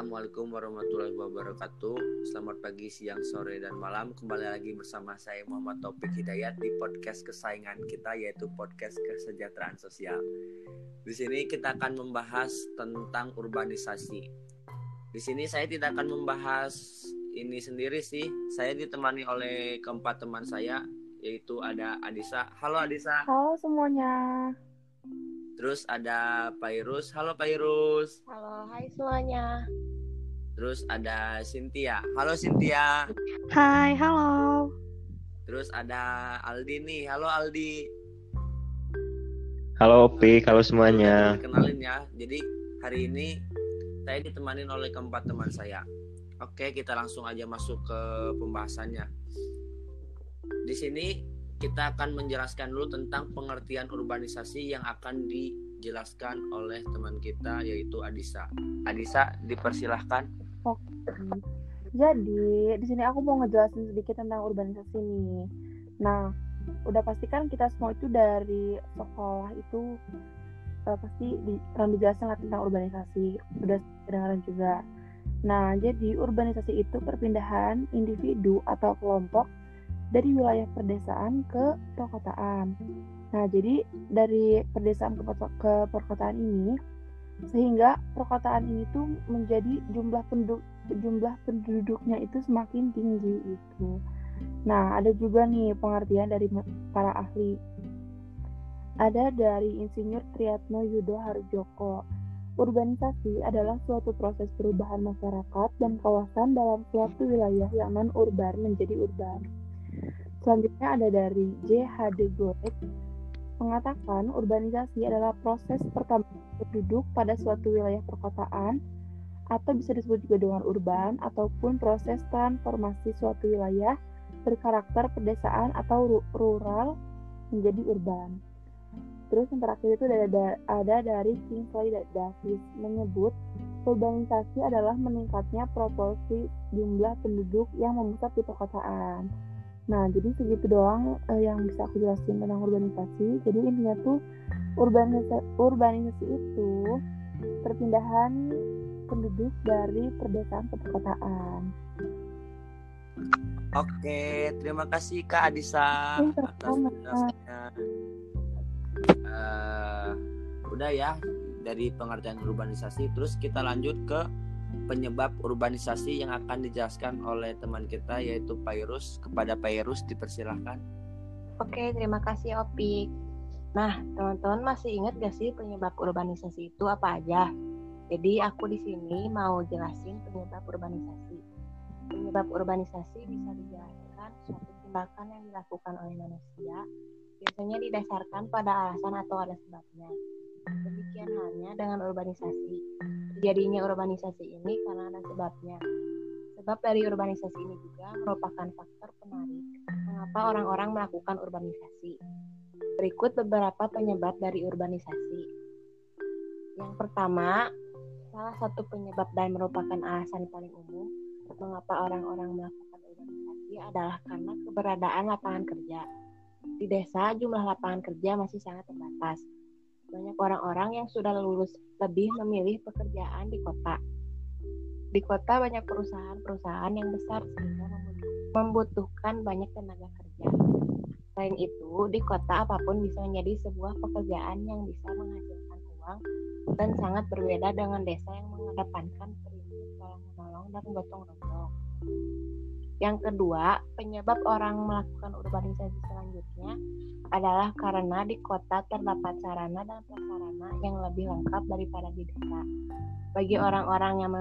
Assalamualaikum warahmatullahi wabarakatuh. Selamat pagi, siang, sore, dan malam. Kembali lagi bersama saya Muhammad Taufik Hidayat Di podcast kesayangan kita yaitu podcast kesejahteraan sosial. Di sini kita akan membahas tentang urbanisasi. Di sini saya tidak akan membahas ini sendiri sih. Saya ditemani oleh keempat teman saya Yaitu ada Adisa Halo Adisa Halo semuanya. Terus ada Pairus. Halo Pairus. Halo, hai semuanya. Terus ada Cynthia. Halo Cynthia. Hai, halo. Terus ada Aldi nih. Halo Aldi. Halo Opi, halo semuanya. Kenalin ya. Jadi hari ini saya ditemani oleh keempat teman saya. Oke, kita langsung aja masuk ke pembahasannya. Di sini kita akan menjelaskan dulu tentang pengertian urbanisasi yang akan dijelaskan oleh teman kita yaitu Adisa. Adisa, dipersilahkan. Oke. Jadi, di sini aku mau ngejelasin sedikit tentang urbanisasi nih. Nah, udah pastikan kita semua itu dari sekolah itu uh, pasti di, pernah dijelasin lah tentang urbanisasi. Udah kedengaran juga. Nah, jadi urbanisasi itu perpindahan individu atau kelompok dari wilayah perdesaan ke perkotaan. Nah, jadi dari perdesaan ke perkotaan ini sehingga perkotaan ini tuh menjadi jumlah penduduk jumlah penduduknya itu semakin tinggi itu. Nah, ada juga nih pengertian dari para ahli. Ada dari Insinyur Triatno Yudo Harjoko. Urbanisasi adalah suatu proses perubahan masyarakat dan kawasan dalam suatu wilayah yang non-urban menjadi urban. Selanjutnya ada dari J.H.D. Goethe mengatakan urbanisasi adalah proses pertambahan penduduk pada suatu wilayah perkotaan atau bisa disebut juga dengan urban ataupun proses transformasi suatu wilayah berkarakter pedesaan atau rural menjadi urban. Terus yang terakhir itu ada, ada dari Kingsley Davis menyebut urbanisasi adalah meningkatnya proporsi jumlah penduduk yang memusat di perkotaan. Nah, jadi segitu doang uh, yang bisa aku jelasin tentang urbanisasi. Jadi intinya tuh urbanisasi, urbanisasi itu perpindahan penduduk dari perdesaan ke perkotaan. Oke, terima kasih Kak Adisa iya, atas penjelasannya. Uh, udah ya dari pengertian urbanisasi, terus kita lanjut ke penyebab urbanisasi yang akan dijelaskan oleh teman kita yaitu Pairus. Kepada Pairus dipersilahkan. Oke, terima kasih Opik. Nah, teman-teman masih ingat gak sih penyebab urbanisasi itu apa aja? Jadi aku di sini mau jelasin penyebab urbanisasi. Penyebab urbanisasi bisa dijelaskan suatu tindakan yang dilakukan oleh manusia, biasanya didasarkan pada alasan atau ada sebabnya. Demikian halnya dengan urbanisasi. Terjadinya urbanisasi ini karena ada sebabnya. Sebab dari urbanisasi ini juga merupakan faktor penarik mengapa orang-orang melakukan urbanisasi. Berikut beberapa penyebab dari urbanisasi. Yang pertama, salah satu penyebab dan merupakan alasan paling umum mengapa orang-orang melakukan urbanisasi adalah karena keberadaan lapangan kerja. Di desa, jumlah lapangan kerja masih sangat terbatas banyak orang-orang yang sudah lulus lebih memilih pekerjaan di kota. Di kota banyak perusahaan-perusahaan yang besar sehingga membutuhkan banyak tenaga kerja. Selain itu, di kota apa pun bisa menjadi sebuah pekerjaan yang bisa menghasilkan uang dan sangat berbeda dengan desa yang mengedepankan prinsip tolong menolong dan gotong royong. Yang kedua, penyebab orang melakukan urbanisasi selanjutnya adalah karena di kota terdapat sarana dan prasarana yang lebih lengkap daripada di desa. Bagi orang-orang yang,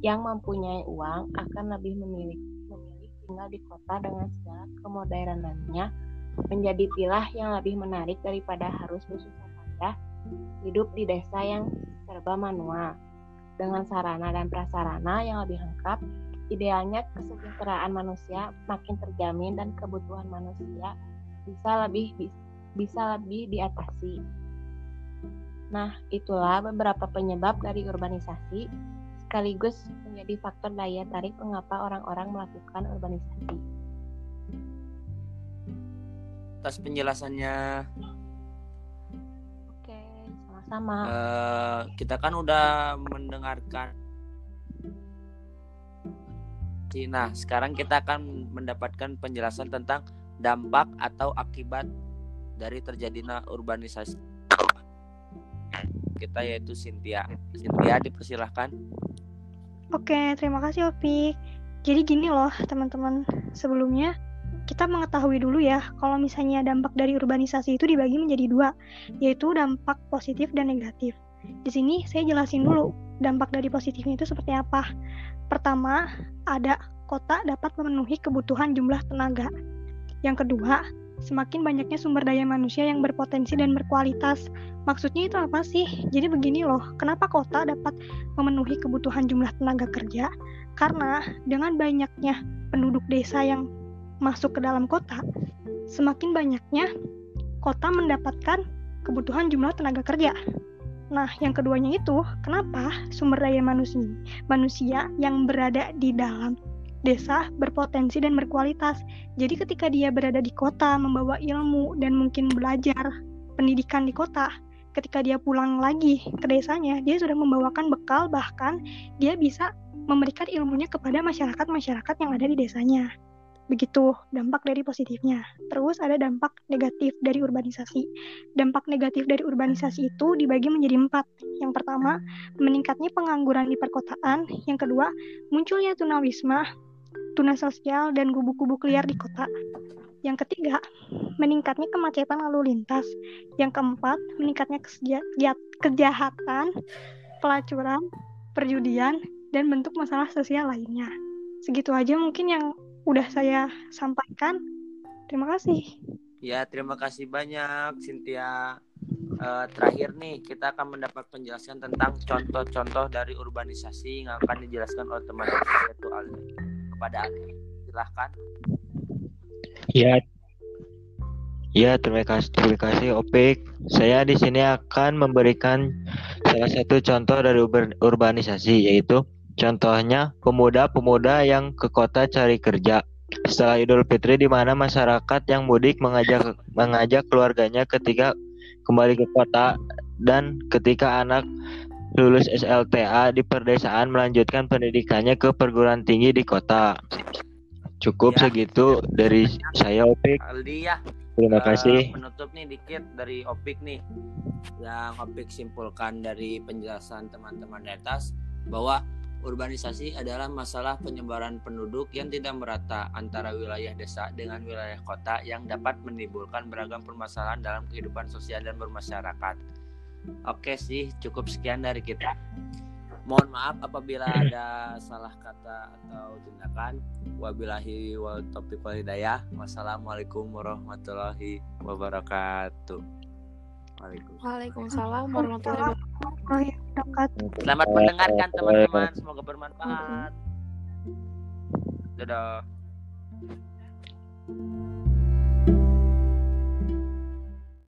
yang mempunyai uang akan lebih memilih memilih tinggal di kota dengan segala kemodernannya menjadi pilah yang lebih menarik daripada harus bersusah payah hidup di desa yang serba manual. Dengan sarana dan prasarana yang lebih lengkap, idealnya kesejahteraan manusia makin terjamin dan kebutuhan manusia bisa lebih bisa lebih diatasi. Nah, itulah beberapa penyebab dari urbanisasi sekaligus menjadi faktor daya tarik mengapa orang-orang melakukan urbanisasi. Atas penjelasannya. Oke, sama-sama. Uh, kita kan udah mendengarkan Nah, sekarang kita akan mendapatkan penjelasan tentang dampak atau akibat dari terjadinya urbanisasi. Kita yaitu Cynthia. Cynthia dipersilahkan. Oke, terima kasih Opik. Jadi gini loh teman-teman, sebelumnya kita mengetahui dulu ya kalau misalnya dampak dari urbanisasi itu dibagi menjadi dua, yaitu dampak positif dan negatif. Di sini saya jelasin dulu dampak dari positifnya itu seperti apa. Pertama, ada kota dapat memenuhi kebutuhan jumlah tenaga. Yang kedua, semakin banyaknya sumber daya manusia yang berpotensi dan berkualitas. Maksudnya itu apa sih? Jadi begini loh, kenapa kota dapat memenuhi kebutuhan jumlah tenaga kerja? Karena dengan banyaknya penduduk desa yang masuk ke dalam kota, semakin banyaknya kota mendapatkan kebutuhan jumlah tenaga kerja. Nah, yang keduanya itu, kenapa sumber daya manusia, manusia yang berada di dalam desa berpotensi dan berkualitas. Jadi ketika dia berada di kota, membawa ilmu dan mungkin belajar pendidikan di kota, ketika dia pulang lagi ke desanya, dia sudah membawakan bekal bahkan dia bisa memberikan ilmunya kepada masyarakat-masyarakat yang ada di desanya. Begitu dampak dari positifnya. Terus ada dampak negatif dari urbanisasi. Dampak negatif dari urbanisasi itu dibagi menjadi empat. Yang pertama, meningkatnya pengangguran di perkotaan. Yang kedua, munculnya tunawisma, tuna sosial, dan gubuk-gubuk liar di kota. Yang ketiga, meningkatnya kemacetan lalu lintas. Yang keempat, meningkatnya kejahatan, pelacuran, perjudian, dan bentuk masalah sosial lainnya. Segitu aja mungkin yang udah saya sampaikan. Terima kasih. Ya, terima kasih banyak Cynthia. Uh, terakhir nih kita akan mendapat penjelasan tentang contoh-contoh dari urbanisasi yang akan dijelaskan oleh teman Ali. Kepada Ali, silahkan. Ya, ya terima kasih terima kasih Opik. Saya di sini akan memberikan salah satu contoh dari urbanisasi yaitu Contohnya, pemuda-pemuda yang ke kota cari kerja. Setelah Idul Fitri di mana masyarakat yang mudik mengajak mengajak keluarganya ketika kembali ke kota dan ketika anak lulus SLTA di perdesaan melanjutkan pendidikannya ke perguruan tinggi di kota. Cukup ya. segitu dari saya Opik. Aldi ya. Terima uh, kasih. Penutup nih dikit dari Opik nih. Yang Opik simpulkan dari penjelasan teman-teman di atas bahwa Urbanisasi adalah masalah penyebaran penduduk yang tidak merata antara wilayah desa dengan wilayah kota yang dapat menimbulkan beragam permasalahan dalam kehidupan sosial dan bermasyarakat. Oke sih, cukup sekian dari kita. Mohon maaf apabila ada salah kata atau tindakan. Wabillahi wal taufiq wal hidayah. Wassalamualaikum warahmatullahi wabarakatuh. Waalaikumsalam warahmatullahi wabarakatuh. Selamat mendengarkan teman-teman, semoga bermanfaat. Dadah.